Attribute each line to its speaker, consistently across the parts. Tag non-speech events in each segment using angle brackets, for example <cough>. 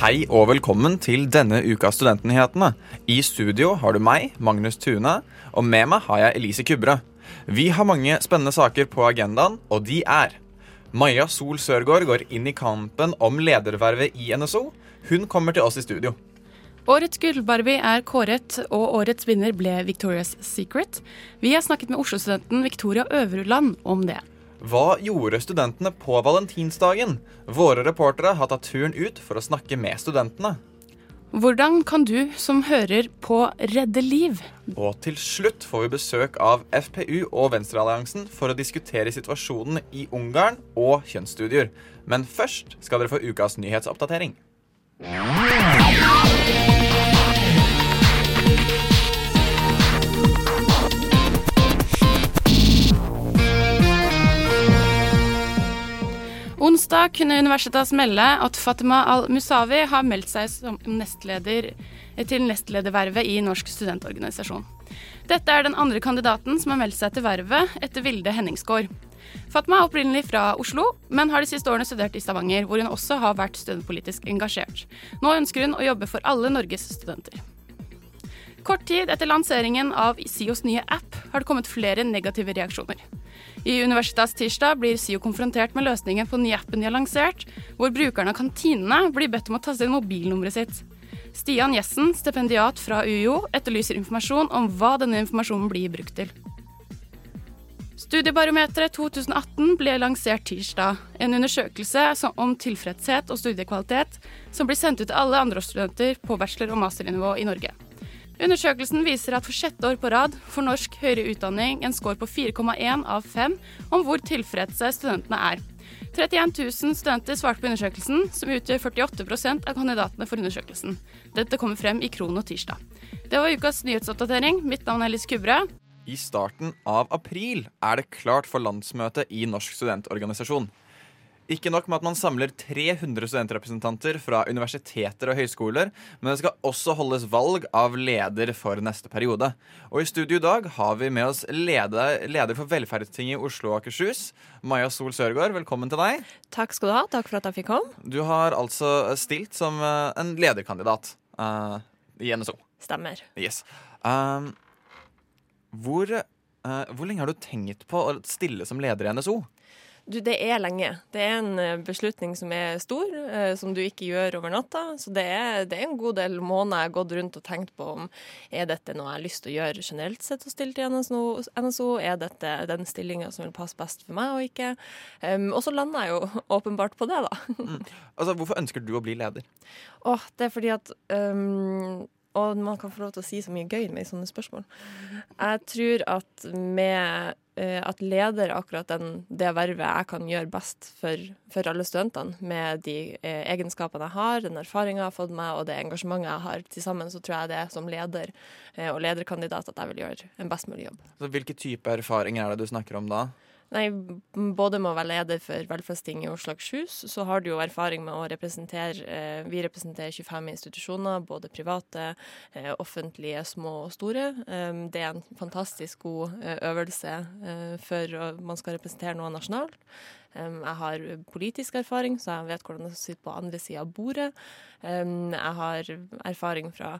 Speaker 1: Hei og velkommen til denne ukas Studentnyhetene. I studio har du meg, Magnus Tune, og med meg har jeg Elise Kubre. Vi har mange spennende saker på agendaen, og de er Maja Sol Sørgaard går inn i kampen om ledervervet i NSO. Hun kommer til oss i studio.
Speaker 2: Årets Gullbarbie er kåret, og årets vinner ble Victoria's Secret. Vi har snakket med Oslo-studenten Victoria Øverudland om det.
Speaker 1: Hva gjorde studentene på valentinsdagen? Våre reportere har tatt turen ut for å snakke med studentene.
Speaker 2: Hvordan kan du som hører på redde liv?
Speaker 1: Og til slutt får vi besøk av FPU og Venstrealliansen for å diskutere situasjonen i Ungarn og kjønnsstudier. Men først skal dere få ukas nyhetsoppdatering.
Speaker 2: Onsdag kunne Universitas melde at Fatima al-Musawi har meldt seg som nestleder til nestledervervet i Norsk studentorganisasjon. Dette er den andre kandidaten som har meldt seg til vervet etter Vilde Henningsgård. Fatma er opprinnelig fra Oslo, men har de siste årene studert i Stavanger, hvor hun også har vært studentpolitisk engasjert. Nå ønsker hun å jobbe for alle Norges studenter. Kort tid etter lanseringen av SIOs nye app har det kommet flere negative reaksjoner. I Universitas tirsdag blir SIO konfrontert med løsningen på den nye appen de har lansert, hvor brukerne av kantinene blir bedt om å taste inn mobilnummeret sitt. Stian Jessen, stipendiat fra UiO, etterlyser informasjon om hva denne informasjonen blir brukt til. Studiebarometeret 2018 ble lansert tirsdag. En undersøkelse om tilfredshet og studiekvalitet som blir sendt ut til alle andreårsstudenter på bachelor- og masternivå i Norge. Undersøkelsen viser at for sjette år på rad får norsk høyere utdanning en score på 4,1 av 5 om hvor tilfredse studentene er. 31 000 studenter svarte på undersøkelsen, som utgjør 48% av kandidatene for undersøkelsen. Dette kommer frem i Krono tirsdag. Det var ukas nyhetsoppdatering. Mitt navn er Liss Kubre.
Speaker 1: I starten av april er det klart for landsmøte i Norsk studentorganisasjon. Ikke nok med at man samler 300 studentrepresentanter fra universiteter og høyskoler, men det skal også holdes valg av leder for neste periode. Og i studio i dag har vi med oss leder, leder for Velferdstinget i Oslo og Akershus, Maja Sol Sørgaard. Velkommen til deg.
Speaker 3: Takk skal du ha. Takk for at jeg fikk komme.
Speaker 1: Du har altså stilt som eh, en lederkandidat uh, i NSO.
Speaker 3: Stemmer.
Speaker 1: Yes. Um, hvor, uh, hvor lenge har du tenkt på å stille som leder i NSO?
Speaker 3: Du, det er lenge. Det er en eh, beslutning som er stor, eh, som du ikke gjør over natta. Så det er, det er, en god del måneder jeg har gått rundt og tenkt på om er dette noe jeg har lyst til å gjøre generelt sett å stille til NSO. NSO? Er dette den stillinga som vil passe best for meg og ikke? Um, og så lander jeg jo <laughs> åpenbart på det, da.
Speaker 1: mm. Altså, Hvorfor ønsker du å bli leder?
Speaker 3: Åh, det er fordi at um, og man kan få lov til å si så mye gøy med sånne spørsmål. Jeg tror at med uh, at leder akkurat den, det vervet jeg kan gjøre best for, for alle studentene, med de uh, egenskapene jeg har, den erfaringa jeg har fått meg og det engasjementet jeg har til sammen, så tror jeg det er som leder uh, og lederkandidat at jeg vil gjøre en best mulig jobb.
Speaker 1: Så hvilke type erfaringer er det du snakker om da?
Speaker 3: Nei, både med å være leder for Velferdstinget i Oslo Akershus, så har du jo erfaring med å representere eh, Vi representerer 25 institusjoner, både private, eh, offentlige, små og store. Um, det er en fantastisk god eh, øvelse eh, for man skal representere noe nasjonalt. Um, jeg har politisk erfaring, så jeg vet hvordan det sitter på andre sida av bordet. Jeg har erfaring fra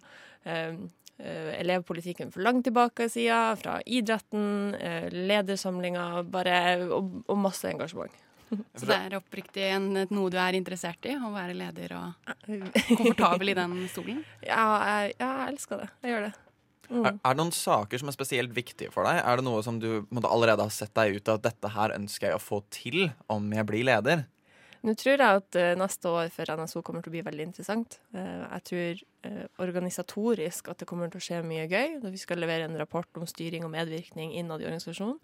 Speaker 3: elevpolitikken for langt tilbake i sida, fra idretten, uh, ledersamlinger, bare, og, og, masse engasjement. <laughs>
Speaker 2: Så det er oppriktig en, noe du er interessert i? Å være leder og <laughs> komfortabel i den stolen?
Speaker 3: Ja, jeg, ja, jeg elsker det. Jeg gjør det.
Speaker 1: Mm. Er, er, det noen saker som er spesielt viktige for deg? Er det noe som du måtte, allerede har sett deg ut av at dette her ønsker jeg å få til om jeg blir leder?
Speaker 3: Nå tror jeg at uh, neste år for NSO kommer til å bli veldig interessant. Uh, jeg tror organisatorisk at det kommer til å skje mye gøy. Vi skal levere en rapport om styring og medvirkning innad i organisasjonen.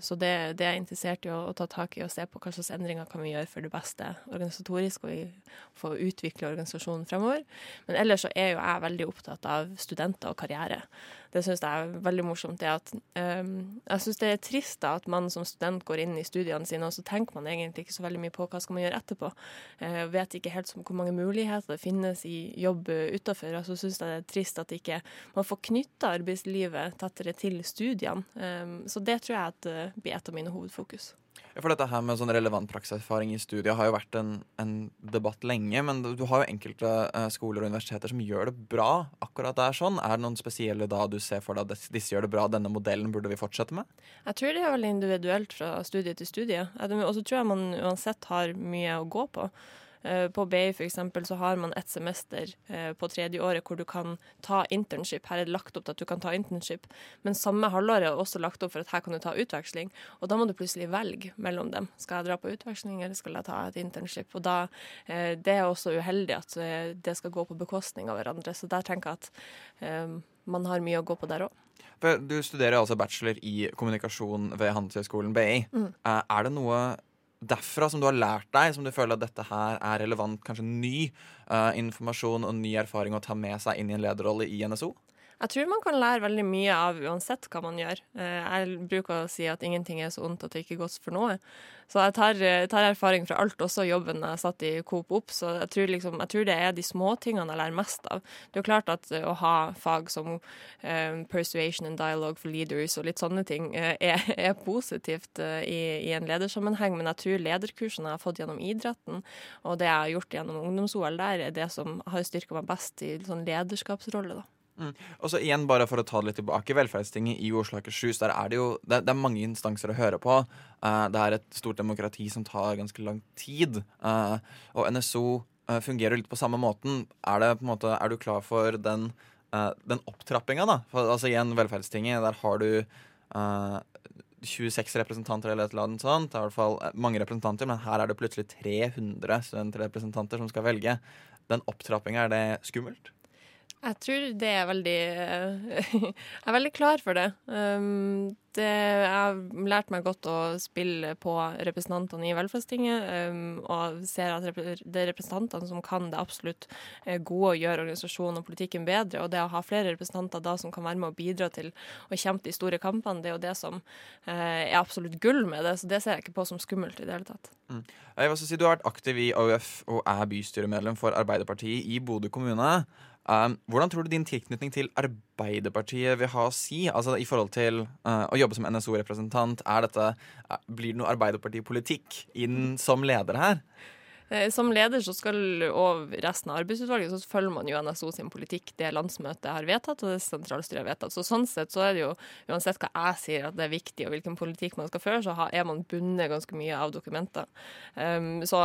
Speaker 3: så det, det, er jeg interessert i å, å, ta tak i og se på hva slags endringer kan vi gjøre for det beste organisatorisk og få utvikle organisasjonen fremover. Men ellers så er jo jeg veldig opptatt av studenter og karriere det syns jeg er veldig morsomt. det at um, Jeg syns det er trist da, at man som student går inn i studiene sine, og så tenker man egentlig ikke så veldig mye på hva skal man gjøre etterpå. Uh, vet ikke helt som, hvor mange muligheter det finnes i jobb jobb utafor. Altså, syns jeg det er trist at ikke man får knytta arbeidslivet tettere til studiene. Um, så det tror jeg at, uh, blir et av mine hovedfokus.
Speaker 1: For dette her med sånn relevant praksiserfaring i studiet har jo vært en, en, debatt lenge. Men du har jo enkelte uh, skoler og universiteter som gjør det bra akkurat der sånn. Er det noen spesielle da du ser for deg at disse gjør det bra, denne modellen burde vi fortsette med?
Speaker 3: Jeg tror det er veldig individuelt fra studie til studie. Og så tror jeg man uansett har mye å gå på. Eh, på BI f.eks. så har man et semester eh, på tredje året hvor du kan ta internship. Her er det lagt opp til at du kan ta internship, men samme halvår er også lagt opp for at her kan du ta utveksling. Og da må du plutselig velge mellom dem. Skal jeg dra på utveksling, eller skal jeg ta et internship? Og da, eh, Det er også uheldig at det skal gå på bekostning av hverandre. Så der tenker jeg at man har mye å gå på der òg.
Speaker 1: Du studerer altså bachelor i kommunikasjon ved Handelshøyskolen BI. Mm. Er det noe derfra som du har lært deg, som du føler at dette her er relevant, kanskje ny uh, informasjon og ny erfaring å ta med seg inn i en lederrolle i NSO?
Speaker 3: Jeg tror man kan lære veldig mye av uansett hva man gjør. Eh, jeg bruker å si at ingenting er så ondt at det ikke er godt for noe. Så jeg tar, eh, tar erfaring fra alt, også jobben jeg satt i Coop opp. Så jeg tror, liksom, jeg tror det er de småtingene jeg lærer mest av. Det er jo klart at å ha fag som um, persuasion and dialogue for leaders og litt sånne ting er, <laughs> er positivt i, i, en ledersammenheng, men jeg tror lederkursene jeg har fått gjennom idretten, og det jeg har gjort gjennom ungdoms-OL der, er det som har styrka meg best i sånn lederskapsrolle. da.
Speaker 1: Mm. Og så igjen, bare for å ta det litt tilbake, Velferdstinget i Oslo og Akershus, der er det jo det, det, er mange instanser å høre på. Uh, det er et stort demokrati som tar ganske lang tid. Uh, og NSO uh, eh, fungerer litt på samme måten. Er, det, på en måte, er du klar for den, den opptrappinga, da? For, altså igjen, Velferdstinget, der har du 26 representanter eller et eller annet sånt. Det er i hvert fall mange representanter, men her er det plutselig 300 studentrepresentanter som skal velge. Den opptrappinga, er det skummelt?
Speaker 3: Jeg tror det er veldig <laughs> Jeg er veldig klar for det. Um, det jeg har lært meg godt å spille på representantene i Velferdstinget, um, og ser at det er representantene som kan det absolutt eh, gode å gjøre organisasjonen og politikken bedre. Og det å ha flere representanter da som kan være med å bidra til å kjempe de store kampene, det er jo det som uh, er absolutt gull med det. Så det ser jeg ikke på som skummelt i det hele tatt.
Speaker 1: Mm. Jeg vil også si Du har vært aktiv i AUF og er bystyremedlem for Arbeiderpartiet i Bodø kommune. Um, hvordan tror du din tilknytning til Arbeiderpartiet vil ha å si? Altså I forhold til uh, å jobbe som NSO-representant, uh, blir det noe Arbeiderpartipolitikk inn som leder her?
Speaker 3: Eh, som leder så skal, og resten av arbeidsutvalget så følger man jo NSO sin politikk, det landsmøtet har vedtatt og det sentralstyret har vedtatt. Så Sånn sett så er det jo, uansett hva jeg sier at det er viktig og hvilken politikk man skal føre, så er man bundet ganske mye av dokumenter. Um, så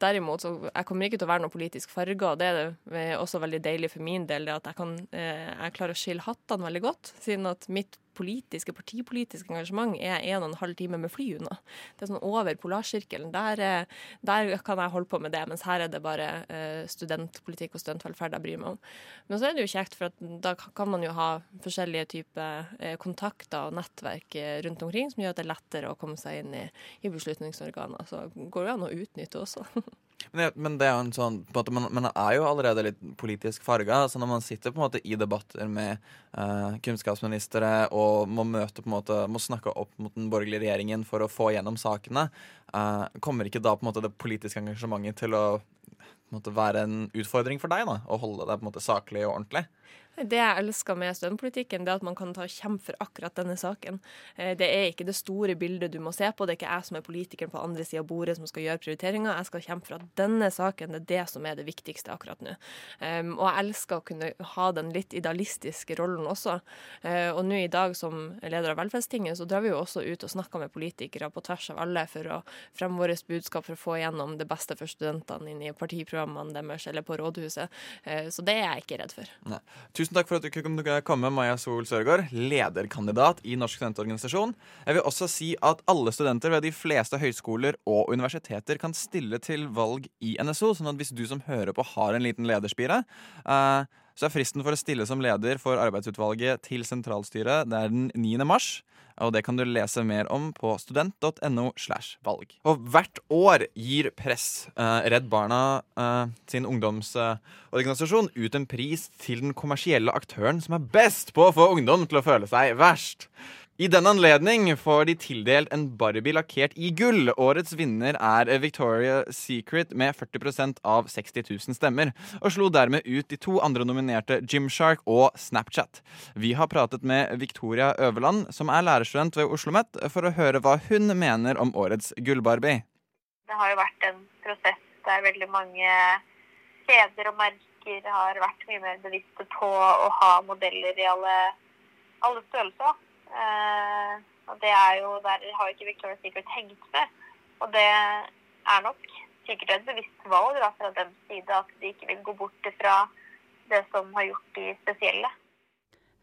Speaker 3: derimot så jeg kommer ikke til å være noe politisk farga, og det er også veldig deilig for min del, det at jeg kan eh, jeg klarer å skille hattene veldig godt, siden at mitt politiske, partipolitiske engasjement er en og en halv time med fly unna. Det er sånn over polarsirkelen. Der, eh, der, kan jeg holde på med det, mens her er det bare eh, studentpolitikk og studentvelferd jeg bryr meg om. Men så er det jo kjekt, for da kan man jo ha forskjellige typer eh, kontakter og nettverk rundt omkring som gjør at det er lettere å komme seg inn i, i beslutningsorganer. Så går det an å utnytte også. <laughs>
Speaker 1: Men, men det er jo en sånn måte, man, man, er jo allerede litt politisk farga. Så når man sitter på en måte i debatter med uh, kunnskapsministre og må møte på en måte, må snakke opp mot den borgerlige regjeringen for å få gjennom sakene, uh, kommer ikke da på en måte det politiske engasjementet til å måte, være en utfordring for deg? da, Å holde deg på en måte saklig og ordentlig?
Speaker 3: Det jeg elsker med studentpolitikken, det er at man kan ta kjempe for akkurat denne saken. Eh, det er ikke det store bildet du må se på. Det er ikke jeg som er politikeren på andre sida av bordet som skal gjøre prioriteringer. Jeg skal kjempe for at denne saken det er det som er det viktigste akkurat nå. Um, og jeg elsker å kunne ha den litt idealistiske rollen også. Uh, og nå i dag som leder av Velferdstinget, så drar vi jo også ut og snakker med politikere på tvers av alle for å fremme vårt budskap for å få igjennom det beste for studentene inn i partiprogrammene deres eller på rådhuset. Uh, så det er jeg ikke redd for.
Speaker 1: Nei. Tusen takk for at du kunne komme, Maja Sol Sørgaard, lederkandidat i Norsk studentorganisasjon. Jeg vil også si at alle studenter ved de fleste høyskoler og universiteter kan stille til valg i NSO, sånn at hvis du som hører på har en liten lederspire, uh, så er fristen for å stille som leder for arbeidsutvalget til sentralstyret det er den 9. mars. Og det kan du lese mer om på student.no. slash valg. Og hvert år gir Press, eh, Redd Barna eh, sin ungdomsorganisasjon, ut en pris til den kommersielle aktøren som er best på å få ungdom til å føle seg verst. I den anledning får de tildelt en Barbie lakkert i gull. Årets vinner er Victoria Secret med 40 av 60 000 stemmer, og slo dermed ut de to andre nominerte Gymshark og Snapchat. Vi har pratet med Victoria Øverland, som er lærerstudent ved Oslo OsloMet, for å høre hva hun mener om årets Gull-Barbie.
Speaker 4: Det har jo vært en prosess der veldig mange kjeder og merker har vært mye mer bevisste på å ha modeller i alle, alle størrelser. Eh, og det er jo, Der har ikke Victoria's Secret hengt med. Og det er nok sikkert et bevisst valg da, fra deres side at de ikke vil gå bort fra det som har gjort de spesielle.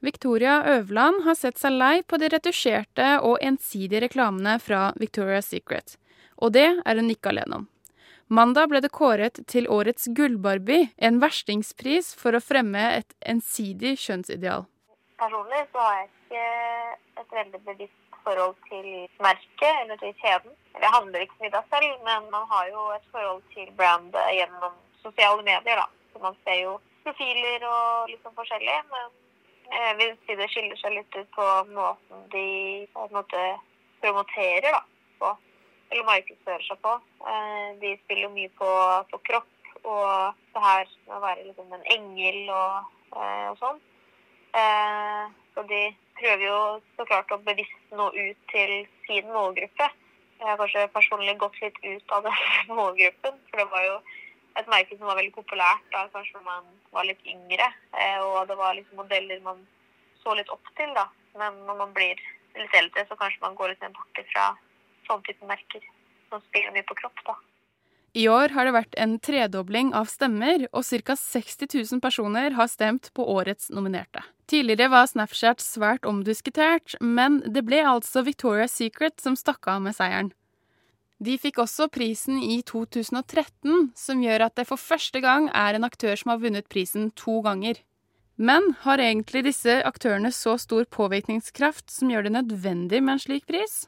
Speaker 2: Victoria Øverland har sett seg lei på de retusjerte og ensidige reklamene fra Victoria's Secret. Og det er hun ikke alene om. Mandag ble det kåret til årets Gullbarbie, en verstingspris for å fremme et ensidig kjønnsideal.
Speaker 4: Personlig så har jeg ikke et veldig bevisst forhold til merket eller til kjeden. Det handler ikke så mye selv, men man har jo et forhold til brandet gjennom sosiale medier. da. Så Man ser jo profiler og litt sånn forskjellig. Men jeg vil si det skiller seg litt ut på måten de på en måte promoterer da, på, eller markedsfører seg på. Eh, de spiller jo mye på, på kropp og det her med å være liksom en engel og, eh, og sånn. Eh, så de prøver jo så klart å bevisst nå ut til sin målgruppe. Jeg har kanskje personlig gått litt ut av den <laughs> målgruppen, for det var jo et merke som var veldig populært da kanskje man var litt yngre. Eh, og det var liksom modeller man så litt opp til, da. Men når man blir litt eldre, så kanskje man går litt bort fra sånn type merker som spiller mye på kropp, da.
Speaker 2: I år har det vært en tredobling av stemmer, og ca. 60 000 personer har stemt på årets nominerte. Tidligere var Snapchat svært omdiskutert, men det ble altså Victoria's Secret som stakk av med seieren. De fikk også prisen i 2013, som gjør at det for første gang er en aktør som har vunnet prisen to ganger. Men har egentlig disse aktørene så stor påvirkningskraft som gjør det nødvendig med en slik pris?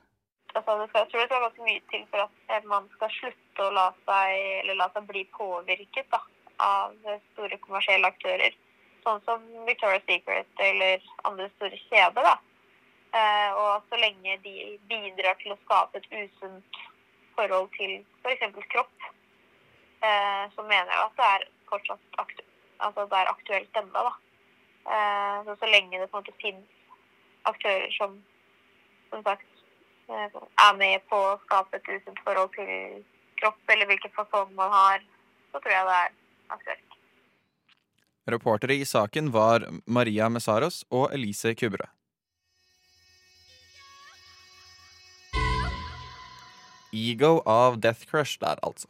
Speaker 4: Altså, det skal, jeg tror det skal ganske mye til for at man skal slutte å la seg, eller la seg bli påvirket da, av store kommersielle aktører. Sånn som Victoria's Secret eller andre store kjeder. da. Eh, og så lenge de bidrar til å skape et usunt forhold til f.eks. kropp, eh, så mener jeg at det er fortsatt aktu altså det er aktuelt ennå. Eh, så, så lenge det på en måte finnes aktører som som sagt er med på å skape et usunt forhold til kropp, eller hvilken fasong man har, så tror jeg det er aktuelt.
Speaker 1: Reportere i saken var Maria Messaros og Elise Kubre Ego av Death Crush der, altså.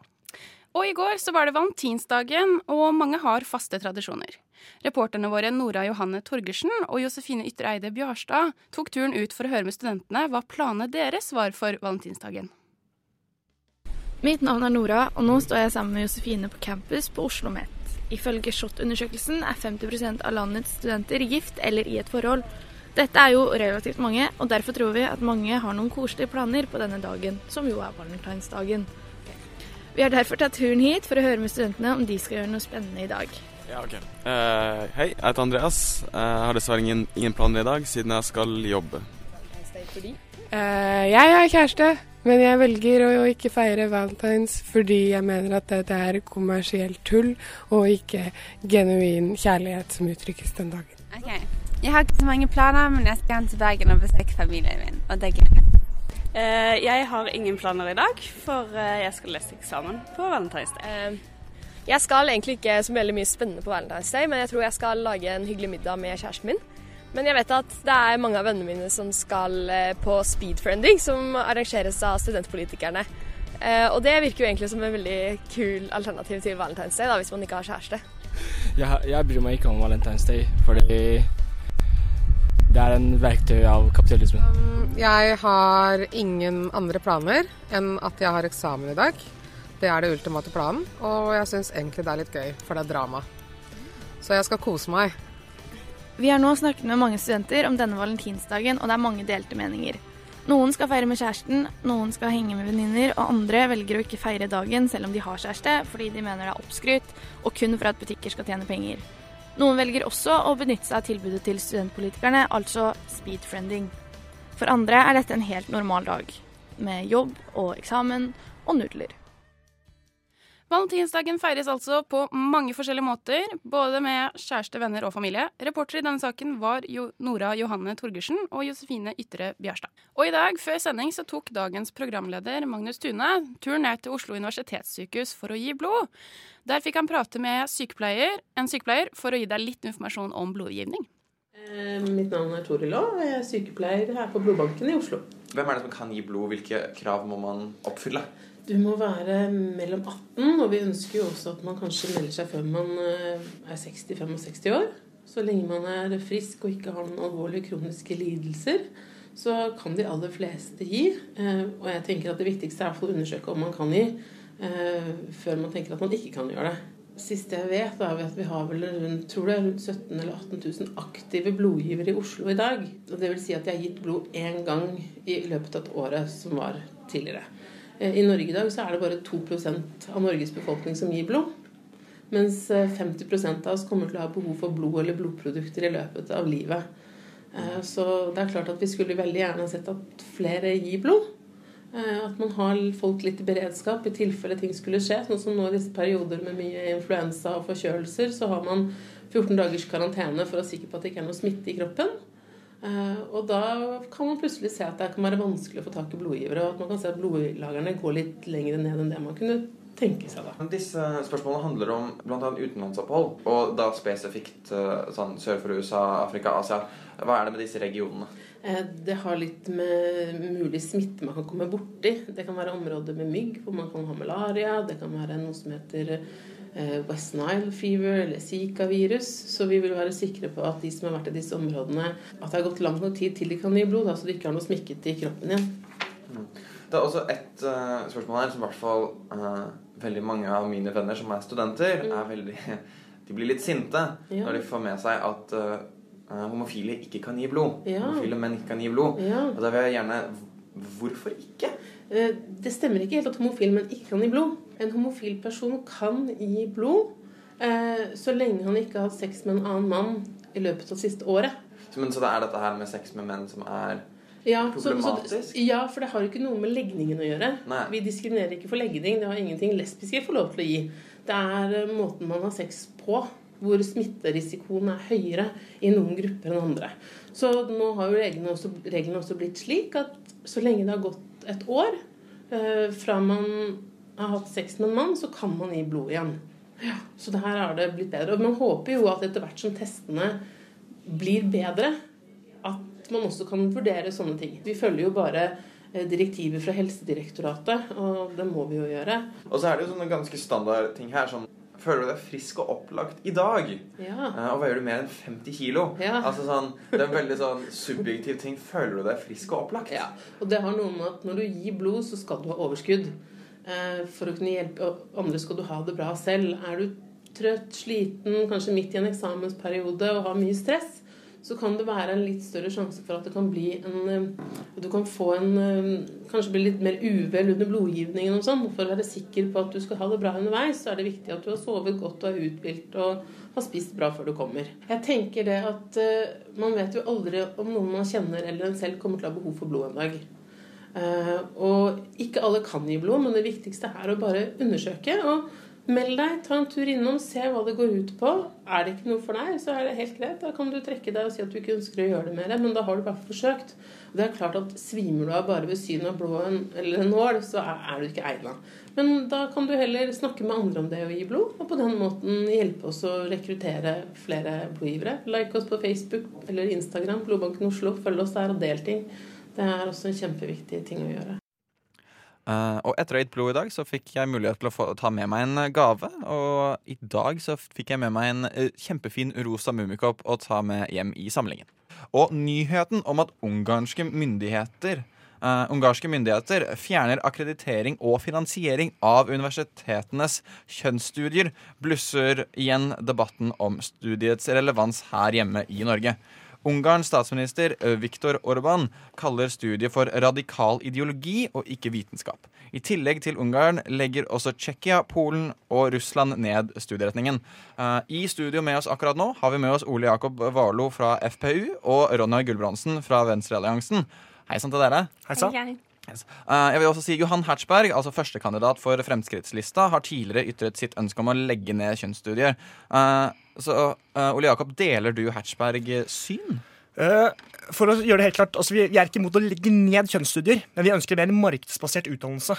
Speaker 2: Og i går så var det valentinsdagen, og mange har faste tradisjoner. Reporterne våre Nora Johanne Torgersen og Josefine Ytre Eide Bjarstad tok turen ut for å høre med studentene hva planene deres var for valentinsdagen.
Speaker 5: Mitt navn er Nora, og nå står jeg sammen med Josefine på campus på Oslo OsloMet. Ifølge SHoT-undersøkelsen er 50% av landets studenter gift eller i et forhold. Dette er jo relativt mange, og derfor tror vi at mange har noen koselige planer på denne dagen, som jo er valentinsdagen. Vi har derfor tatt turen hit for å høre med studentene om de skal gjøre noe spennende i dag.
Speaker 6: Ja, ok. Uh, hei, jeg heter Andreas. Jeg har dessverre ingen, ingen planer i dag, siden jeg skal jobbe.
Speaker 7: Uh, jeg har kjæreste, men jeg velger å, å ikke feire valentines fordi jeg mener at det, det er kommersielt tull og ikke genuin kjærlighet som uttrykkes den dagen.
Speaker 8: Okay. Jeg har ikke så mange planer, men jeg skal hjem til Bergen og besøke familien min, og det gleder jeg
Speaker 9: uh, jeg har ingen planer i dag, for eh, jeg skal lese eksamen på Valentine's Day.
Speaker 10: Eh, jeg skal egentlig ikke så veldig mye spennende på Valentine's Day, men jeg tror jeg skal lage en hyggelig middag med kjæresten min. Men jeg vet at det er mange av vennene mine som skal på speedfriending, som arrangeres av studentpolitikerne. Og det virker jo egentlig som en veldig kul alternativ til Valentine's Day, da, hvis man ikke har kjæreste.
Speaker 11: Jeg, jeg bryr meg ikke om Valentine's Day, fordi det er en verktøy av kapitalismen. Um,
Speaker 7: jeg har ingen andre planer enn at jeg har eksamen i dag. Det er det ultimate planen, og jeg syns egentlig det er litt gøy, for det er drama. Så jeg skal kose meg.
Speaker 5: Vi har nå snakket med mange studenter om denne valentinsdagen, og det er mange delte meninger. Noen skal feire med kjæresten, noen skal henge med venninner, og andre velger å ikke feire dagen selv om de har kjæreste, fordi de mener det er oppskrytt, og kun for at butikker skal tjene penger. Noen velger også å benytte seg av tilbudet til studentpolitikerne, altså speedfriending. For andre er dette en helt normal dag, med jobb og eksamen og nudler.
Speaker 2: Valentinsdagen feires altså på mange forskjellige måter, både med kjæreste, venner og familie. Reporter i denne saken var jo Nora Johanne Torgersen og Josefine Ytre Bjørstad. Og i dag, før sending, så tok dagens programleder Magnus Tune turen ned til Oslo universitetssykehus for å gi blod. Der fikk han prate med sykepleier, en sykepleier for å gi deg litt informasjon om blodgivning.
Speaker 12: Eh, mitt navn er Toril Aa, og jeg er sykepleier her på blodbanken i Oslo.
Speaker 1: Hvem er det som kan gi blod? Hvilke krav må man oppfylle?
Speaker 12: Du må være mellom 18, og vi ønsker jo også at man kanskje melder seg før man eh, er 60-65 år. Så lenge man er frisk og ikke har noen alvorlige kroniske lidelser, så kan de aller fleste gi. Eh, og jeg tenker at det viktigste er å undersøke om man kan gi, eh, før man tenker at man ikke kan gjøre det. Siste jeg vet, er at vi har vel rundt, tror det er rundt 17 eller 18 000 aktive blodgivere i Oslo i dag. Og det vil si at de har gitt blod én gang i løpet av et året som var tidligere. I Norge i dag så er det bare 2% av Norges befolkning som gir blod. Mens 50% av oss kommer til å ha behov for blod eller blodprodukter i løpet av livet. Så det er klart at vi skulle veldig gjerne sett at flere gir blod. At man har folk litt i beredskap i tilfelle ting skulle skje. Sånn som nå i disse perioder med mye influensa og forkjølelser, så har man 14 dagers karantene for å være sikker på at det ikke er noe smitte i kroppen. Og da kan man plutselig se at det kan være vanskelig å få tak i blodgivere, og at man kan se at blodlagrene går litt lenger ned enn det man kunne tenke seg. da.
Speaker 1: Disse spørsmålene handler om bl.a. utenlandsopphold, og da spesifikt sånn sør for USA, Afrika, Asia. Hva er det med disse regionene?
Speaker 12: Det har litt med mulig smitte man kan komme borti. Det kan være områder med mygg hvor man kan ha malaria. Det kan være noe som heter West Nile fever eller Zika-virus. Så vi vil være sikre på at de som har vært i disse områdene, at det har gått lang nok tid til de kan gi blod, da, så de ikke har noe smikket i kroppen igjen.
Speaker 1: Det er også et uh, spørsmål her som i hvert fall uh, veldig mange av mine venner som er studenter,
Speaker 12: Mm.
Speaker 1: er veldig De blir litt sinte
Speaker 12: Ja.
Speaker 1: når de får med seg at uh, homofile ikke kan gi blod.
Speaker 12: Ja.
Speaker 1: Homofile menn ikke kan gi blod.
Speaker 12: Ja.
Speaker 1: Og da vil jeg gjerne Hvorfor ikke?
Speaker 12: Eh, Det stemmer ikke helt at homofile menn ikke kan gi blod. En homofil person kan gi blod eh, så lenge han ikke har hatt sex med en annen mann i løpet av siste året.
Speaker 1: Så, men, så det er dette her med sex med menn som er
Speaker 12: Ja, så, så,
Speaker 1: problematisk?
Speaker 12: ja, for det har ikke noe med legningen å gjøre.
Speaker 1: Nei.
Speaker 12: Vi diskriminerer ikke for legning. Det har ingenting lesbiske får lov til å gi. Det er eh, måten man har sex på, hvor smitterisikoen er høyere i noen grupper enn andre. Så nå har jo reglene også, reglene også blitt slik at så lenge det har gått et år eh, fra man har hatt sex med en mann, så kan man gi blod igjen. Ja, så det her har det blitt bedre. Og man håper jo at etter hvert som testene blir bedre, at man også kan vurdere sånne ting. Vi følger jo bare eh, direktiver fra Helsedirektoratet, og det må vi jo gjøre.
Speaker 1: Og så er det jo sånne ganske standard ting her som Føler du deg frisk og opplagt i dag?
Speaker 12: Ja.
Speaker 1: Eh, og veier du mer enn 50 kilo?
Speaker 12: Ja.
Speaker 1: Altså sånn, Det er en veldig sånn subjektiv ting. Føler du deg frisk og opplagt?
Speaker 12: Ja, og det har noe med at når du gir blod, så skal du ha overskudd. Eh, For å kunne hjelpe andre skal du ha det bra selv. Er du trøtt, sliten, kanskje midt i en eksamensperiode og har mye stress, så kan det være en litt større sjanse for at det kan bli en eh, Du kan få en eh, Kanskje bli litt mer uvel under blodgivningen og sånn. For å være sikker på at du skal ha det bra underveis, så er det viktig at du har sovet godt og er uthvilt og har spist bra før du kommer. Jeg tenker det at man vet jo aldri om noen man kjenner eller en selv kommer til å ha behov for blod en dag. Eh, og ikke alle kan gi blod, men det viktigste er å bare undersøke. Og meld deg, ta en tur innom, se hva det går ut på. Er det ikke noe for deg, så er det helt greit. Da kan du trekke deg og si at du ikke ønsker å gjøre det mer, men da har du bare forsøkt. Og det er klart at Svimer du av bare ved synet av blod eller en nål, så er du ikke egna. Men da kan du heller snakke med andre om det å gi blod, og på den måten hjelpe oss å rekruttere flere blodgivere. Like oss på Facebook eller Instagram, Blodbanken Oslo. Følg oss der og del ting. Det er også en kjempeviktig ting å gjøre.
Speaker 1: Uh, og etter å ha gitt blod i dag, så fikk jeg mulighet til å få, ta med meg en eh, gave. Og i dag så fikk jeg med meg en uh, kjempefin rosa mummikopp å ta med hjem i samlingen. Og nyheten om at ungarske myndigheter uh, ungarske myndigheter fjerner akkreditering og finansiering av universitetenes kjønnsstudier, blusser igjen debatten om studiets relevans her hjemme i Norge. Ungarns statsminister eh, Viktor Orban kaller studiet for radikal ideologi og ikke vitenskap. I tillegg til Ungarn legger også Tsjekkia, Polen og Russland ned studieretningen. Eh, I studio med oss akkurat nå har vi med oss Ole Jakob Warlo fra FPU og Ronja Gulbrandsen fra Venstrealliansen. Hei sann til dere.
Speaker 13: Hei sann.
Speaker 1: Eh, jeg vil også si Johan Hertzberg, altså førstekandidat for Fremskrittslista, har tidligere ytret sitt ønske om å legge ned kjønnsstudier. Eh, så eh, Ole Jakob, deler du Hertzberg syn?
Speaker 13: For å gjøre det helt klart, altså vi, er ikke imot å legge ned kjønnsstudier, men vi ønsker mer markedsbasert utdannelse.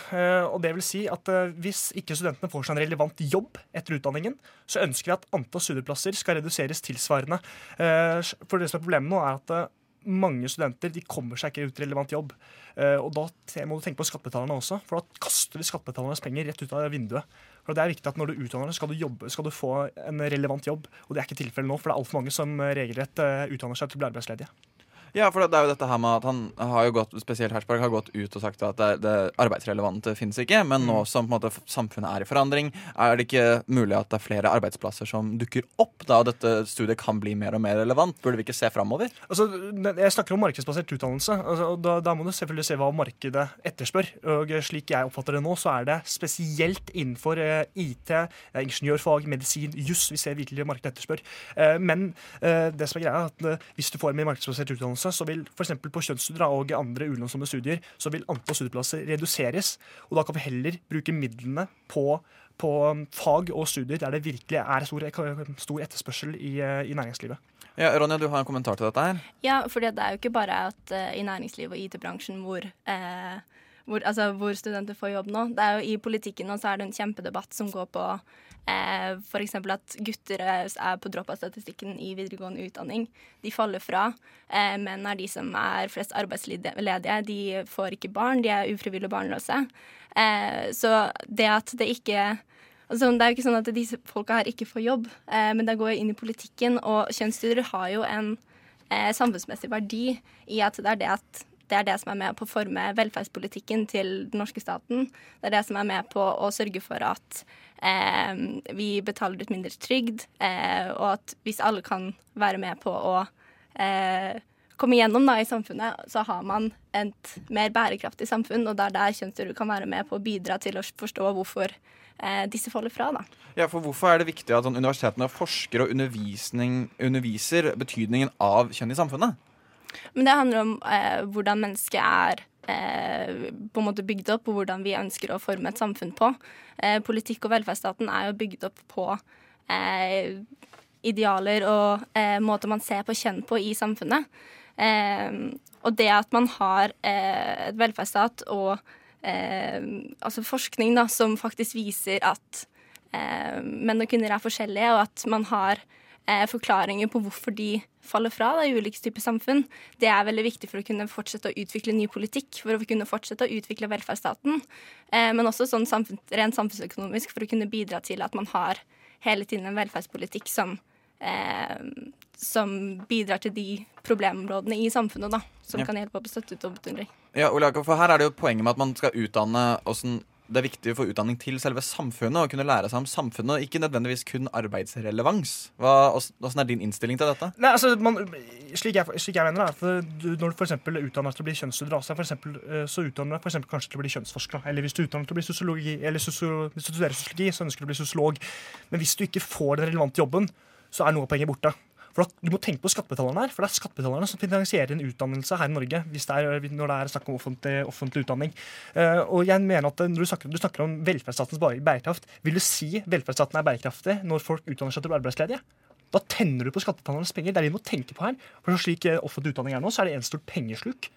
Speaker 13: Og det vil si at Hvis ikke studentene får seg en relevant jobb etter utdanningen, så ønsker vi at antall studieplasser skal reduseres tilsvarende. For det som er Problemet nå er at mange studenter de kommer seg ikke ut i relevant jobb. Eh, og Da må du tenke på skattebetalerne også, for da kaster vi skattebetalernes penger rett ut av vinduet. For det er viktig at Når du utdanner deg, skal skal du få en relevant jobb. Og det er ikke tilfellet nå, for det er altfor mange som eh, regelrett eh, utdanner seg til å bli arbeidsledige.
Speaker 1: Ja, for det er jo dette her med at han har jo gått, spesielt Hertzberg har gått ut og sagt at det, det arbeidsrelevante finnes ikke, men nå som på en måte samfunnet er i forandring, er det ikke mulig at det er flere arbeidsplasser som dukker opp da og dette studiet kan bli mer og mer relevant? Burde vi ikke se framover?
Speaker 13: Altså, jeg snakker om markedsbasert utdannelse. Altså, og da, da må du selvfølgelig se hva markedet etterspør. Og slik jeg oppfatter det nå, så er det spesielt innenfor eh, IT, eh, ingeniørfag, medisin, juss vi ser virkelig markedet etterspør. Eh, men det som er greia er at hvis du får mer markedsbasert utdannelse, så vil f.eks. på kjønnsstudier og andre ulønnsomme studier, så vil antall studieplasser reduseres. Og da kan vi heller bruke midlene på på um, fag og studier der det virkelig er stor, stor etterspørsel i, eh, i næringslivet.
Speaker 1: Ja, Ronja, du har en kommentar til dette her.
Speaker 14: Ja, for det er jo ikke bare at uh, i næringslivet og IT-bransjen hvor, eh, hvor, altså, hvor studenter får jobb nå. Det er jo I politikken nå så er det en kjempedebatt som går på eh, f.eks. at gutter er på dropout-statistikken i videregående utdanning. De faller fra. Eh, menn er de som er flest arbeidsledige. De får ikke barn, de er ufrivillig barnløse. Eh, så det at det ikke Altså, det er jo ikke sånn at disse folka her ikke får jobb, eh, men det går jo inn i politikken, og kjønnsstudier har jo en eh, samfunnsmessig verdi i at det er det, at det er det som er med på å forme velferdspolitikken til den norske staten. Det er det som er med på å sørge for at eh, vi betaler ut mindre trygd, eh, og at hvis alle kan være med på å eh, komme gjennom da, i samfunnet, så har man et mer bærekraftig samfunn, og det er der kjønnsstudier kan være med på å bidra til å forstå hvorfor eh, disse faller fra. da.
Speaker 1: Ja, for Hvorfor er det viktig at sånn, universitetene forsker og underviser betydningen av kjønn i samfunnet?
Speaker 14: Men det handler om eh, hvordan mennesket er eh, på en måte bygd opp, og hvordan vi ønsker å forme et samfunn på. Eh, politikk og velferdsstaten er jo bygd opp på eh, idealer og eh, måter man ser på kjønn på i samfunnet. Eh, og det at man har et velferdsstat og altså forskning da, som faktisk viser at menn og kvinner er forskjellige, og at man har eh, forklaringer på hvorfor de faller fra da, i ulike typer samfunn. Det er veldig viktig for å kunne fortsette å utvikle ny politikk, for å kunne fortsette å utvikle velferdsstaten. Eh, men også sånn samfunn, rent samfunnsøkonomisk for å kunne bidra til at man har hele tiden en velferdspolitikk som, eh, som bidrar til de problemområdene i samfunnet, da, som
Speaker 1: Ja.
Speaker 14: kan hjelpe på støtte og beundring.
Speaker 1: Ja, Ole Jakob, for Her er det jo poenget med at man skal utdanne hvordan det er viktig å få utdanning til selve samfunnet og kunne lære seg om samfunnet, og ikke nødvendigvis kun arbeidsrelevans. Hva, hvordan er din innstilling til dette?
Speaker 13: Nei, altså, man, slik, jeg, slik jeg mener, det, du, når du eksempel utdanner deg til å bli for eksempel, eh, så utdanner du deg for kanskje til å bli kjønnsforsker. Eller hvis du utdanner til å bli sosiologi, eller sosio, hvis du studerer sosiologi, så ønsker du å bli sosiolog. Men hvis du ikke får den relevante jobben, så er noe av poenget borte. For Du må tenke på skattebetalerne her, for det er skattebetalerne som finansierer en utdannelse her i Norge hvis det er, når det er snakk om offentlig, offentlig utdanning. Uh, og jeg mener at Når du snakker, du snakker om velferdsstatens bærekraft, vil du si velferdsstaten er bærekraftig når folk utdanner seg til å bli arbeidsledige? Da tenner du på skattebetalernes penger. Det er det vi må tenke på her. For slik eh, offentlig utdanning er nå, så er det en stort pengesluk.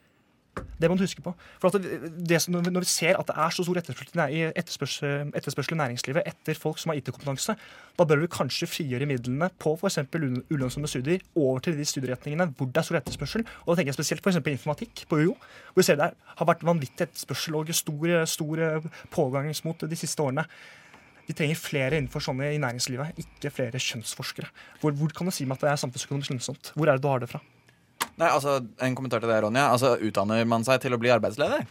Speaker 13: Det må du huske på. For det, når vi ser at det er så stor etterspørsel, etterspørsel i næringslivet etter folk som har IT-kompetanse, da bør vi kanskje frigjøre midlene på f.eks. ulønnsomme studier over til de studieretningene hvor det er stor etterspørsel. Og da tenker jeg spesielt f.eks. informatikk på UiO, hvor vi ser det har vært vanvittig etterspørsel og stor, stor pågangsmot de siste årene. Vi trenger flere innenfor sånne i næringslivet, ikke flere kjønnsforskere. Hvor, hvor kan du si meg at det er samfunnsøkonomisk lønnsomt? Hvor er det du har det fra?
Speaker 1: Nei, altså, En kommentar til det, Ronja. Altså, Utdanner man seg til å bli arbeidsleder?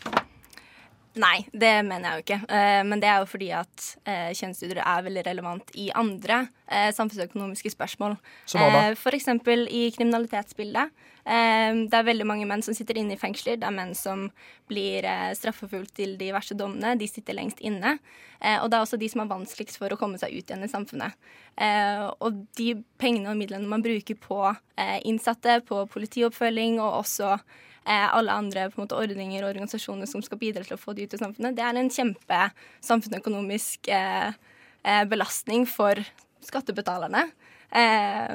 Speaker 14: Nei, det mener jeg jo ikke. Eh, men det er jo fordi at eh, kjønnsstudier er veldig relevant i andre eh, samfunnsøkonomiske spørsmål.
Speaker 13: Som hva
Speaker 14: for eksempel i kriminalitetsbildet. Det er veldig mange menn som sitter inne i fengsler. Det er menn som blir straffefullt straffeforfulgt til de verste dommene. De sitter lengst inne. Og det er også de som er vanskeligst for å komme seg ut igjen i samfunnet. Og de pengene og midlene man bruker på innsatte, på politioppfølging og også alle andre måte, ordninger og organisasjoner som skal bidra til å få de ut i samfunnet, det er en kjempe samfunnsøkonomisk eh, eh, belastning for skattebetalerne. Eh,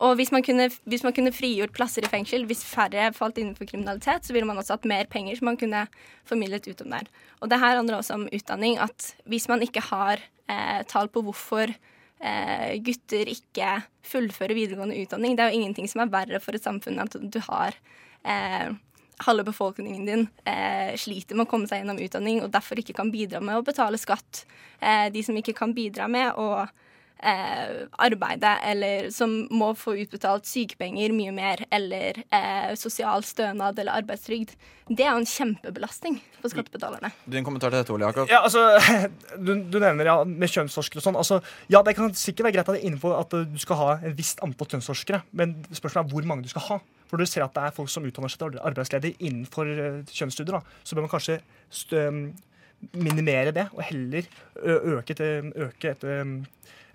Speaker 14: og hvis man, kunne, hvis man kunne frigjort plasser i fengsel, hvis færre falt innenfor kriminalitet, så ville man også hatt mer penger som man kunne formidlet utom der. Og det her handler også om utdanning. At hvis man ikke har eh, tall på hvorfor eh, gutter ikke fullfører videregående utdanning, det er jo ingenting som er verre for et samfunn enn at du har eh, halve befolkningen din eh, sliter med å komme seg gjennom utdanning og derfor ikke kan bidra med å betale skatt. Eh, de som ikke kan bidra med å eh, arbeide, eller som må få utbetalt sykepenger mye mer, eller eh, sosial stønad eller arbeidstrygd. Det er jo en kjempebelastning for skattebetalerne.
Speaker 1: Din kommentar til dette, Ole Jakob?
Speaker 13: Ja, altså, <laughs> du, du nevner ja, med kjønnsforskere og sånn. Altså, ja, Det kan sikkert være greit at det er innenfor at du skal ha et visst antall kjønnsforskere, men spørsmålet er hvor mange du skal ha. For du ser at det er folk som utdanner seg til arbeidsledige innenfor uh, kjønnsstudier, da, så bør man kanskje um, minimere det, og heller øke, til, øke, et, um,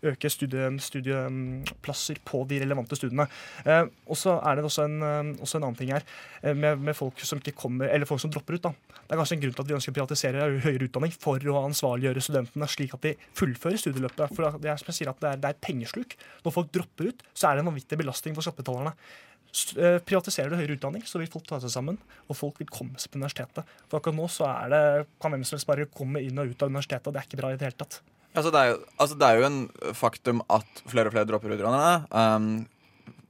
Speaker 13: øke studie, studieplasser på de relevante studiene. Eh, og så er det også en, eh, også en annen ting her, eh, med, med, folk som kommer, folk som dropper ut. da. Det er kanskje en grunn til at vi ønsker å privatisere høyere utdanning for å ansvarliggjøre studentene slik at de fullfører studieløpet. For det er som jeg sier at det er, det er pengesluk. Når folk dropper ut, så er det en vanvittig belastning for skattebetalerne. Privatiserer du høyere utdanning, så vil folk ta seg sammen, og folk vil komme seg på universitetet. For akkurat nå så er det, kan hvem som helst bare komme inn og ut av universitetet, og det er ikke bra i det hele tatt.
Speaker 1: Altså det, er jo, altså det er jo en faktum at flere og flere dropper utdannerne. Um,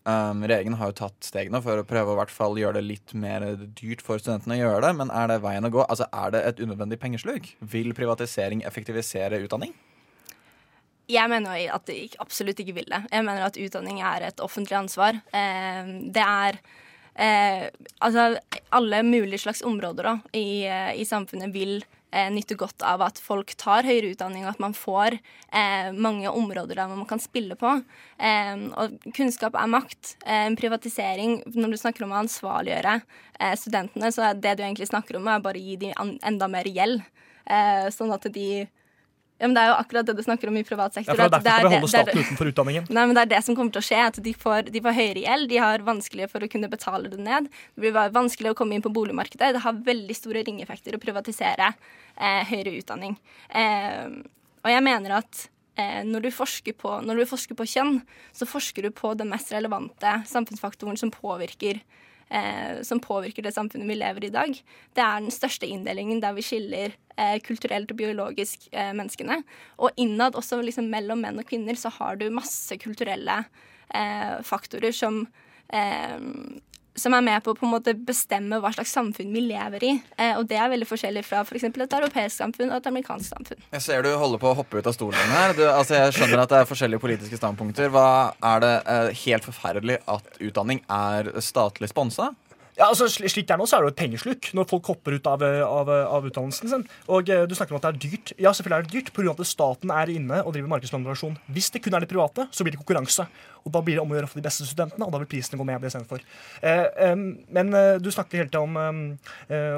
Speaker 1: um, regjeringen har jo tatt stegene for å prøve å hvert fall gjøre det litt mer dyrt for studentene å gjøre det. Men er det veien å gå? Altså Er det et unødvendig pengesluk? Vil privatisering effektivisere utdanning?
Speaker 14: Jeg mener at jeg absolutt ikke vil det. Jeg mener at utdanning er et offentlig ansvar. Eh, det er eh, Altså, alle mulige slags områder da, i, eh, i samfunnet vil nyter godt av at folk tar høyere utdanning, og at man får eh, mange områder der man kan spille på. Eh, og kunnskap er makt. Eh, privatisering, når du snakker om å ansvarliggjøre studentene, så er det du egentlig snakker om, er bare å gi dem enda mer gjeld. Sånn at de ja, men Det er jo akkurat det du snakker om i privat sektor.
Speaker 13: Ja, for det er derfor vi holder staten utenfor utdanningen.
Speaker 14: Nei, men Det er det som kommer til å skje. at De får, de får høyere gjeld, de har vanskeligere for å kunne betale det ned. Det blir vanskelig å komme inn på boligmarkedet. Det har veldig store ringeffekter å privatisere eh, høyere utdanning. Eh, og jeg mener at eh, når, du på, når, du forsker på, kjønn, så forsker du på den mest relevante samfunnsfaktoren som påvirker eh, som påvirker det samfunnet vi lever i i dag. Det er den største inndelingen der vi skiller eh, kulturelt og biologisk eh, menneskene. Og innad, også liksom mellom menn og kvinner, så har du masse kulturelle eh, faktorer som eh, som er med på å på en måte bestemme hva slags samfunn vi lever i. Eh, og det er veldig forskjellig fra f.eks. For et europeisk samfunn og et amerikansk samfunn.
Speaker 1: Jeg ser du holder på å hoppe ut av stolen her. Du, altså jeg skjønner at det er forskjellige politiske standpunkter. Hva Er det eh, helt forferdelig at utdanning er statlig sponsa?
Speaker 13: Ja, altså Slik det er nå, så er det jo et pengesluk når folk hopper ut av, av, av utdannelsen sin. Og uh, Du snakker om at det er dyrt. Ja, selvfølgelig er det dyrt pga. at staten er inne og driver markedsmanipulation. Hvis det kun er det private, så blir det konkurranse. Og Da blir det om å gjøre for de beste studentene, og da vil prisene gå ned istedenfor. Eh, eh, men du snakker hele tida om, um,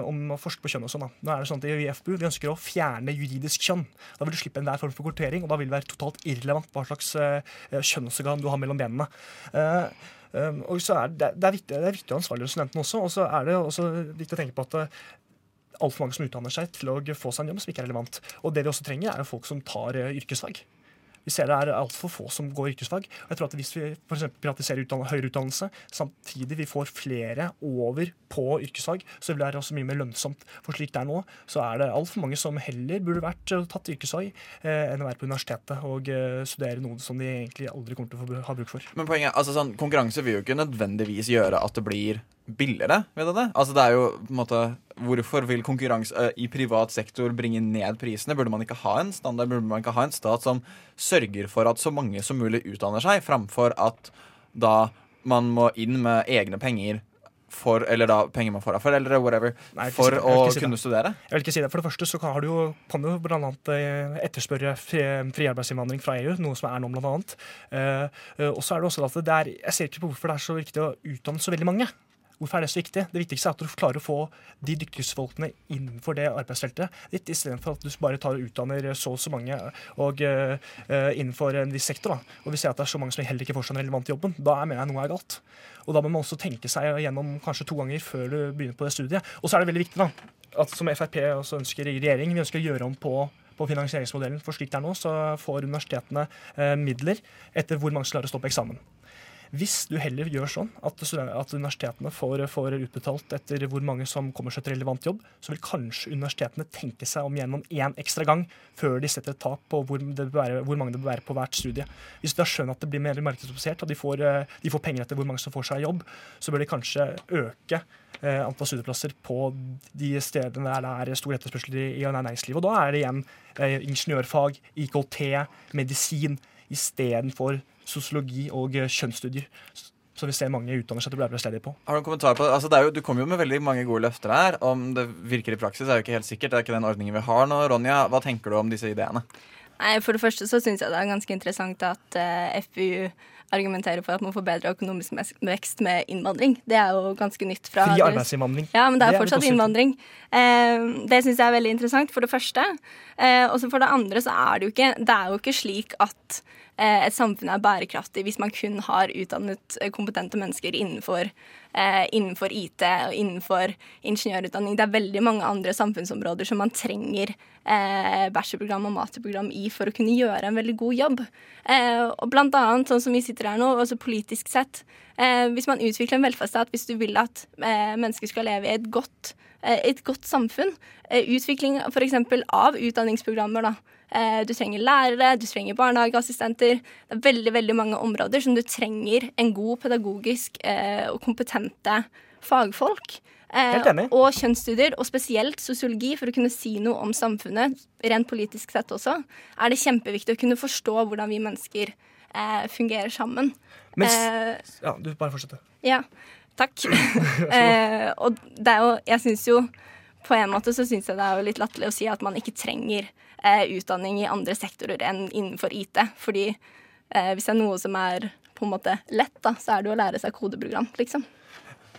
Speaker 13: om å forske på kjønn og sånn. da. Nå er det sånn at I FBU vi ønsker å fjerne juridisk kjønn. Da vil du slippe enhver form for kvotering, og da vil det være totalt irrelevant hva slags kjønnsorgan du har mellom benene. Um, og så er det, det, er viktig, det er viktig å ansvarliggjøre studentene også. Og så er det også viktig å tenke på at uh, altfor mange som utdanner seg til å få seg en jobb som ikke er relevant. Og det vi også trenger, er folk som tar uh, yrkesfag. Vi ser det er altfor få som går yrkesfag. Og jeg tror at Hvis vi for privatiserer utdann høyere utdannelse, samtidig vi får flere over på yrkesfag, så vil det være også mye mer lønnsomt. For slik det er nå, så er det altfor mange som heller burde vært uh, tatt yrkesfag eh, enn å være på universitetet og eh, studere noe som de egentlig aldri kommer til å ha bruk for.
Speaker 1: Men poenget, altså sånn, Konkurranse vil jo ikke nødvendigvis gjøre at det blir billigere. vet du det? Altså det er jo på en måte Hvorfor vil konkurranse i privat sektor bringe ned prisene? Burde man ikke ha en standard? Burde man ikke ha en stat som sørger for at så mange som mulig utdanner seg, framfor at da man må inn med egne penger for, eller da penger man får av foreldre, whatever, Nei, for si å kunne studere?
Speaker 13: Jeg vil ikke si det. For det første så kan du jo, kan du bl.a. Eh, etterspørre fri, fri, arbeidsinnvandring fra EU, noe som er nå, annet. Uh, uh, og så er det også at det er, Jeg ser ikke på hvorfor det er så viktig å utdanne så veldig mange. Hvorfor er det så viktig? Det viktigste er at du klarer å få de dyktigste folkene innenfor det arbeidsfeltet ditt, istedenfor at du bare tar og utdanner så og så mange og, uh, innenfor en viss sektor. Da. Og vi ser at det er så mange som heller ikke får seg en relevant jobben. Da mener jeg noe er galt. Og da må man også tenke seg gjennom kanskje to ganger før du begynner på det studiet. Og så er det veldig viktig da, at som Frp også ønsker i regjering, vi ønsker å gjøre om på på finansieringsmodellen. For slik det er nå, så får universitetene eh, midler etter hvor mange som klarer å stå på eksamen. Hvis du heller gjør sånn at, at universitetene får, får, utbetalt etter hvor mange som kommer seg til relevant jobb, så vil kanskje universitetene tenke seg om gjennom én ekstra gang før de setter et tak på hvor, være, hvor, mange det bør være på hvert studie. Hvis du da skjønner at det blir mer markedsbasert, og de får, eh, de får, penger etter hvor mange som får seg jobb, så bør de kanskje øke eh, antall studieplasser på de stedene der det er stor etterspørsel i, næringslivet. Og da er det igjen eh, ingeniørfag, IKT, medisin istedenfor sosiologi og eh, kjønnsstudier. Så vi ser mange utdanner seg til å bli arbeidsledige på.
Speaker 1: Har Du en kommentar på, altså det? Jo, du kommer jo med veldig mange gode løfter her. Om det virker i praksis, er jo ikke helt sikkert. Det er ikke den ordningen vi har nå. Ronja, hva tenker du om disse ideene?
Speaker 14: Nei, For det første så syns jeg det er ganske interessant at uh, eh, FPU argumenterer for at man får bedre økonomisk vekst med innvandring. Det er jo ganske nytt fra
Speaker 13: Fri arbeidsinnvandring.
Speaker 14: Ja, men det er, det er fortsatt innvandring. Eh, det syns jeg er veldig interessant, for det første. Eh, og for det andre så er det jo ikke Det er jo ikke slik at et samfunn er bærekraftig hvis man kun har utdannet eh, kompetente mennesker innenfor, eh, innenfor IT og innenfor ingeniørutdanning. Det er veldig mange andre samfunnsområder som man trenger bachelorprogram og masterprogram i for å kunne gjøre en veldig god jobb. og blant annet, sånn som vi sitter her nå, også politisk sett. hvis man utvikler en velferdsstat, hvis du vil at mennesker skal leve i et godt, et godt samfunn, utvikling f.eks. av utdanningsprogrammer, da Eh, du trenger lærere, du trenger barnehageassistenter. Det er veldig veldig mange områder som du trenger en god pedagogisk eh, og kompetente fagfolk.
Speaker 13: Helt enig.
Speaker 14: og kjønnsstudier, og spesielt sosiologi, for å kunne si noe om samfunnet, rent politisk sett også, er det kjempeviktig å kunne forstå hvordan vi mennesker eh, fungerer sammen.
Speaker 13: Men, eh, ja, du bare fortsette.
Speaker 14: Ja, takk. <laughs> eh, og det er jo Jeg syns jo På en måte så syns jeg det er jo litt latterlig å si at man ikke trenger eh, utdanning i andre sektorer enn innenfor IT. Fordi eh, hvis det er noe som er på en måte lett, da, så er det jo å lære seg kodeprogram, liksom.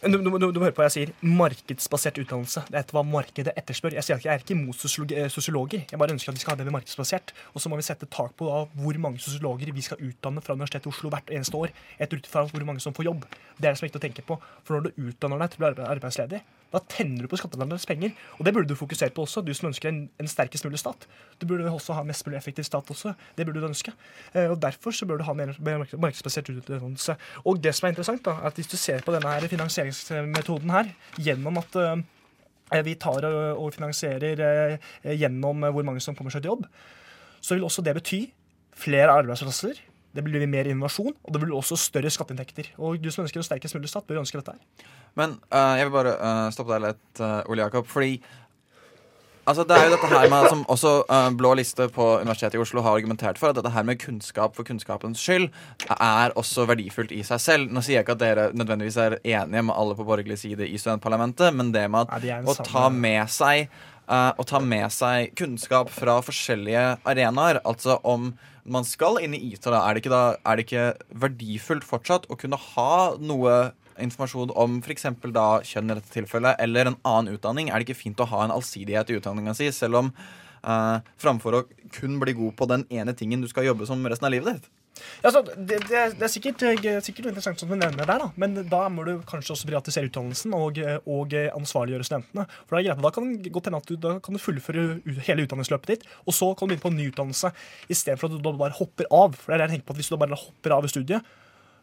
Speaker 13: Du, du, du, du, hører på jeg sier. Markedsbasert utdannelse. Det er hva markedet etterspør. Jeg sier at jeg er ikke imot eh, sosiologer. Jeg bare ønsker at vi skal ha det med markedsbasert. Og så må vi sette tak på da, hvor mange sosiologer vi skal utdanne fra Universitetet i Oslo hvert eneste år. Etter ut fra hvor mange som får jobb. Det er det som er viktig å tenke på. For når du utdanner deg til å bli arbeidsledig, da tenner du på skattebetalernes penger. Og det burde du fokusere på også, du som ønsker en, en sterkest mulig stat. Du burde også ha mest mulig effektiv stat også. Det burde du ønske. Eh, og Derfor så bør du ha mer, mer markedsbasert utdannelse. Og det som er interessant, da, er at hvis du ser på denne her finansieringsmetoden her, gjennom at eh, vi tar og, og finansierer eh, gjennom hvor mange som kommer seg til jobb, så vil også det bety flere arbeidsplasser. Det blir mer innovasjon, og det blir også større skatteinntekter. Og du som ønsker en sterkest mulig stat, bør ønske dette her.
Speaker 1: Men uh, jeg vil bare uh, stoppe deg litt, uh, Ole Jakob. Fordi altså, det er jo dette her med som også Blå liste på Universitetet i Oslo har argumentert for, at dette her med kunnskap for kunnskapens skyld er også verdifullt i seg selv. Nå sier jeg ikke at dere nødvendigvis er enige med alle på borgerlig side i studentparlamentet, men det med at ja, å ta med seg å ta med seg kunnskap fra forskjellige arenaer, altså om man skal inn i IT, da, er det, ikke da, er det ikke verdifullt fortsatt å kunne ha noe informasjon om f.eks. da kjønn i dette tilfellet, eller en annen utdanning, er det ikke fint å ha en allsidighet i utdanninga si, selv om uh, framfor å kun bli god på den ene tingen du skal jobbe som resten av livet ditt?
Speaker 13: Ja, det, det, det, er sikkert, sikkert noe interessant som du nevner der, da. men da må du kanskje også privatisere utdannelsen og, og ansvarliggjøre studentene. For greit, Da kan det hende at du, da kan du fullføre hele utdanningsløpet ditt, og så kan du begynne på en ny utdannelse istedenfor at du bare hopper av. For det er det jeg tenker på at Hvis du bare hopper av i studiet,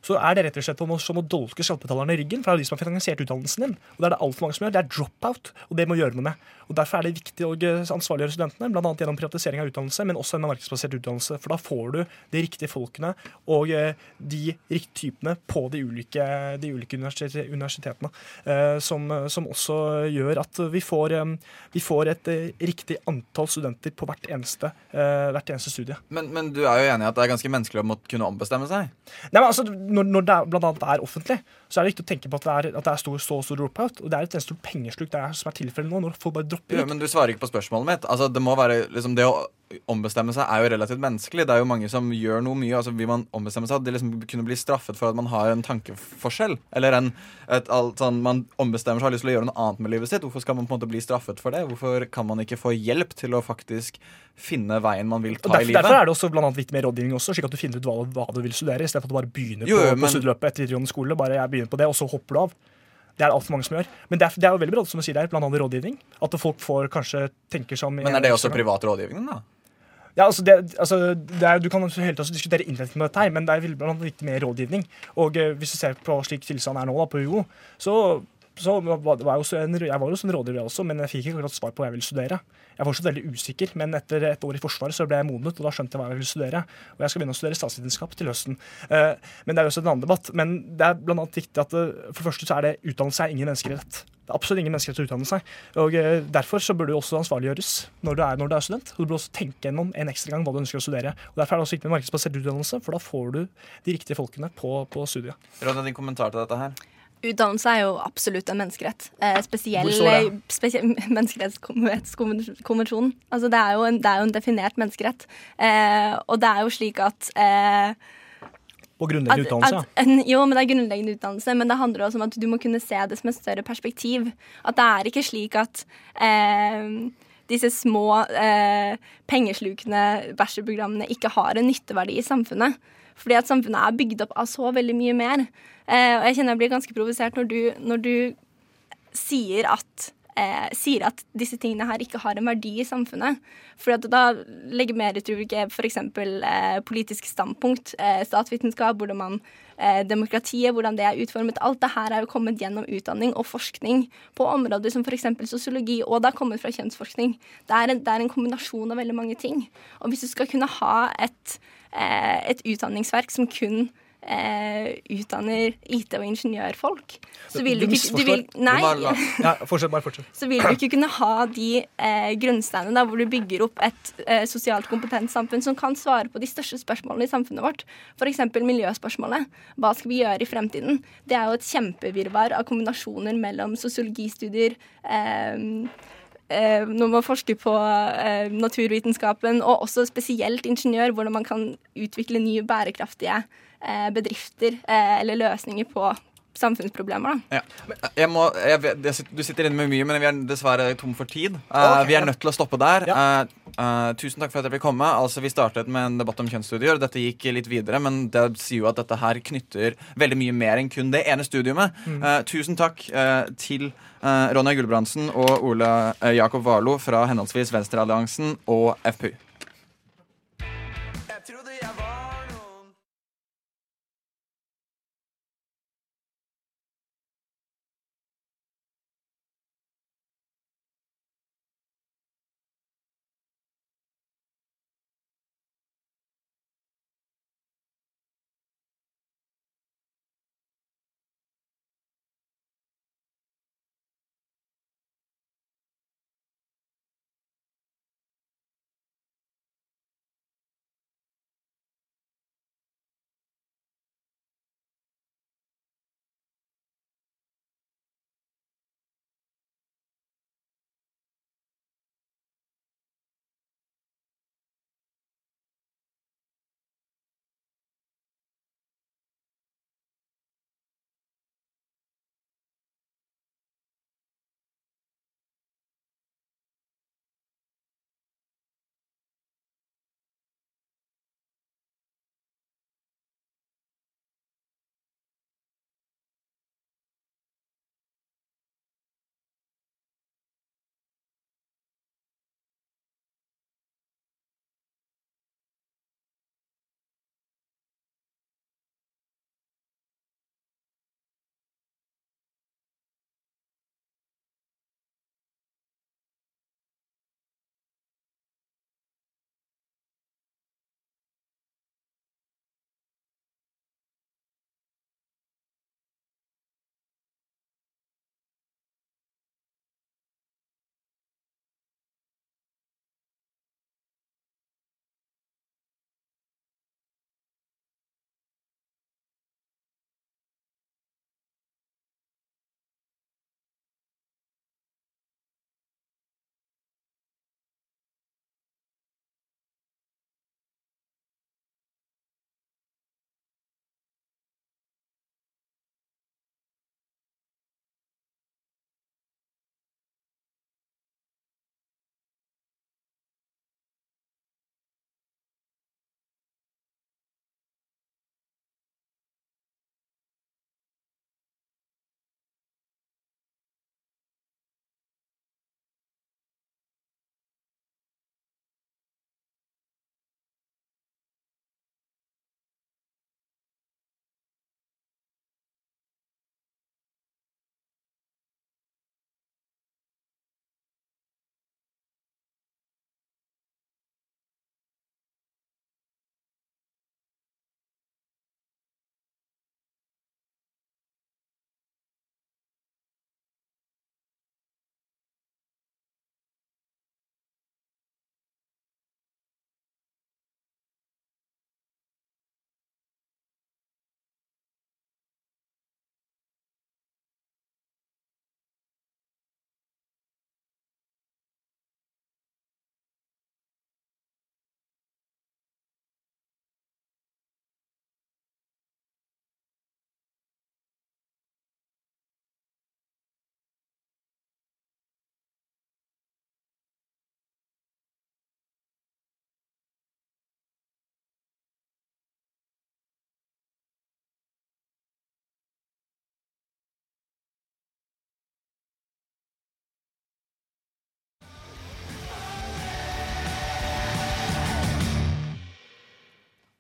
Speaker 13: så er det rett og slett som å dolke skattebetalerne i ryggen. For det er de som har finansiert utdannelsen din. Og det er det altfor mange som gjør. Det er drop-out, og det må gjøre noe med. Og Derfor er det viktig å ansvarliggjøre studentene, bl.a. gjennom privatisering av utdannelse, men også en markedsbasert utdannelse. For da får du de riktige folkene og eh, de riktige typene på de ulike, de ulike universitetene. Eh, som, som, også gjør at vi får, eh, vi får et riktig antall studenter på hvert eneste, hvert eneste studie.
Speaker 1: Men, men, du er jo enig i at det er ganske menneskelig å måtte kunne ombestemme seg?
Speaker 13: Nei, men altså, Når, når det bl.a. er offentlig, så er det viktig å tenke på at det er, at det er stor, så stor dropout. Og det er et stort pengesluk det er, som er tilfellet nå. når folk bare dropper ut.
Speaker 1: Ja, men du svarer ikke på spørsmålet mitt. Altså, det må være liksom, det å ombestemme seg er jo relativt menneskelig. Det er jo mange som gjør noe mye. altså Vil man ombestemme seg, at de liksom kunne bli straffet for at man har en tankeforskjell? Eller en, et, alt, sånn, man ombestemmer seg og har lyst til å gjøre noe annet med livet sitt. Hvorfor skal man på en måte bli straffet for det? Hvorfor kan man ikke få hjelp til å faktisk finne veien man vil ta
Speaker 13: derfor,
Speaker 1: i livet?
Speaker 13: derfor er det også blant annet litt mer rådgivning også, slik at du finner ut hva, hva du vil studere, istedenfor at du bare begynner
Speaker 1: jo,
Speaker 13: på,
Speaker 1: men-
Speaker 13: på studieløpet etter videregående skole. Bare jeg begynner på det, og så hopper du av. Det er det altfor mange som gjør. Men det er, det er jo veldig bra, som du sier der, blant annet rådgivning. At folk får kanskje tenker som
Speaker 1: Men er det også privat rådgivning, da?
Speaker 13: Ja, altså det, altså det er, Du kan hele også diskutere innretningen med dette, her, men det er veldig blant annet litt mer rådgivning. Og eh, Hvis du ser på slik tilstanden er nå da, på UO, så, så var jeg, også en, jeg var jo også en rådgiver, også, men jeg fikk ikke akkurat svar på hva jeg ville studere. Jeg var fortsatt veldig usikker, men etter et år i Forsvaret så ble jeg modnet, og da skjønte jeg hva jeg ville studere. Og jeg skal begynne å studere statsvitenskap til høsten. Eh, men det er jo også en annen debatt. Men det er blant annet viktig at eh, for det første så er det utdannelse er ingen menneskerett. Det er absolutt ingen menneskerett å utdanne seg. Og eh, Derfor så burde du også ansvarliggjøres når du er, når du er student. Og du burde også tenke gjennom en ekstra gang hva du ønsker å studere. Og Derfor er det også viktig med markedsbasert utdannelse, for da får du de riktige folkene på, på studiet.
Speaker 1: Ronja, din kommentar til dette her?
Speaker 14: Utdannelse er jo absolutt en menneskerett. Eh, spesiell spesiell <laughs> menneskerettskonvensjonen. Altså, det, er jo en, det er jo en definert menneskerett. Eh, og det er jo slik at eh,
Speaker 13: På grunnleggende utdannelse,
Speaker 14: at, en, jo, men det er grunnleggende utdannelse, men det handler også om at du må kunne se det som et større perspektiv. At det er ikke slik at eh, disse små eh, pengeslukende bachelorprogrammene ikke har en nytteverdi i samfunnet. Fordi at samfunnet er bygd opp av så veldig mye mer. Eh, og jeg kjenner jeg blir ganske provosert når du, når du sier at eh, sier at disse tingene her ikke har en verdi i samfunnet. For da legger mer ut f.eks. Eh, politisk standpunkt, eh, statsvitenskap, hvordan man eh, demokratiet, hvordan det er utformet. Alt det her er jo kommet gjennom utdanning og forskning på områder som f.eks. sosiologi, og det har kommet fra kjønnsforskning. Det er, en, det er en kombinasjon av veldig mange ting. Og hvis du skal kunne ha et, et utdanningsverk som kun eh, utdanner IT- og ingeniørfolk, så vil du, ikke du vil, Nei. <laughs>
Speaker 13: Ja, fortsett, bare fortsett.
Speaker 14: så vil du ikke kunne ha de eh, grunnsteinene hvor du bygger opp et eh, sosialt kompetent samfunn som kan svare på de største spørsmålene i samfunnet vårt. F.eks. miljøspørsmålet. Hva skal vi gjøre i fremtiden? Det er jo et kjempevirvar av kombinasjoner mellom sosiologistudier eh, eh, når man forsker på eh, naturvitenskapen, og også spesielt ingeniør, hvordan man kan utvikle nye bærekraftige eh, bedrifter eh, eller løsninger på samfunnsproblemer. Da.
Speaker 1: Ja. Jeg må, jeg, vet- jeg, sitter- du sitter inne med mye, men vi er dessverre tom for tid. Eh,
Speaker 13: Ok,
Speaker 1: vi er nødt til å stoppe der. Eh, uh, tusen takk for at jeg fikk komme. Altså, vi startet med en debatt om kjønnsstudier. Dette gikk litt videre, men det sier jo at dette her knytter veldig mye mer enn kun det ene studiumet.
Speaker 13: Mm.
Speaker 1: Eh, tusen takk eh, til eh, Ronja Gulbrandsen og Ole eh, Jakob Warlo fra henholdsvis Venstrealliansen og FPU.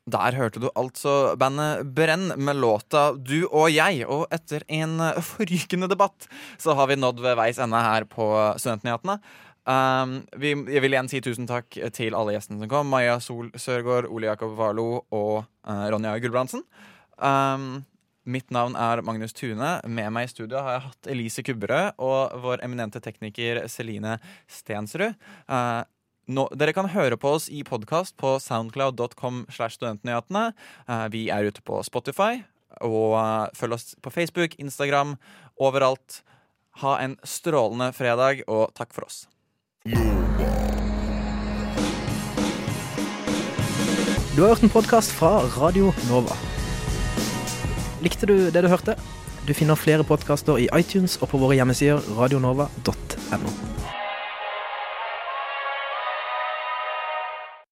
Speaker 1: Der hørte du altså bandet Brenn med låta Du og jeg. Og etter en forrykende debatt så har vi nådd ved veis ende her på Studentnyhetene. Um, vi, jeg vil igjen si tusen takk til alle gjestene som kom. Maja Sol Sørgaard, Ole Jakob Warlo og uh, Ronja Gulbrandsen. Um, mitt navn er Magnus Tune. Med meg i studio har jeg hatt Elise Kubberød og vår eminente tekniker Celine Stensrud. Uh, nå, dere kan høre på oss i podkast på soundcloud.com. slash studentnyhetene. Uh, vi er ute på Spotify. Og uh, følg oss på Facebook, Instagram, overalt. Ha en strålende fredag, og takk for oss.
Speaker 15: Du har hørt en podkast fra Radio Nova. Likte du det du hørte? Du finner flere podkaster i iTunes og på våre hjemmesider radionova.no.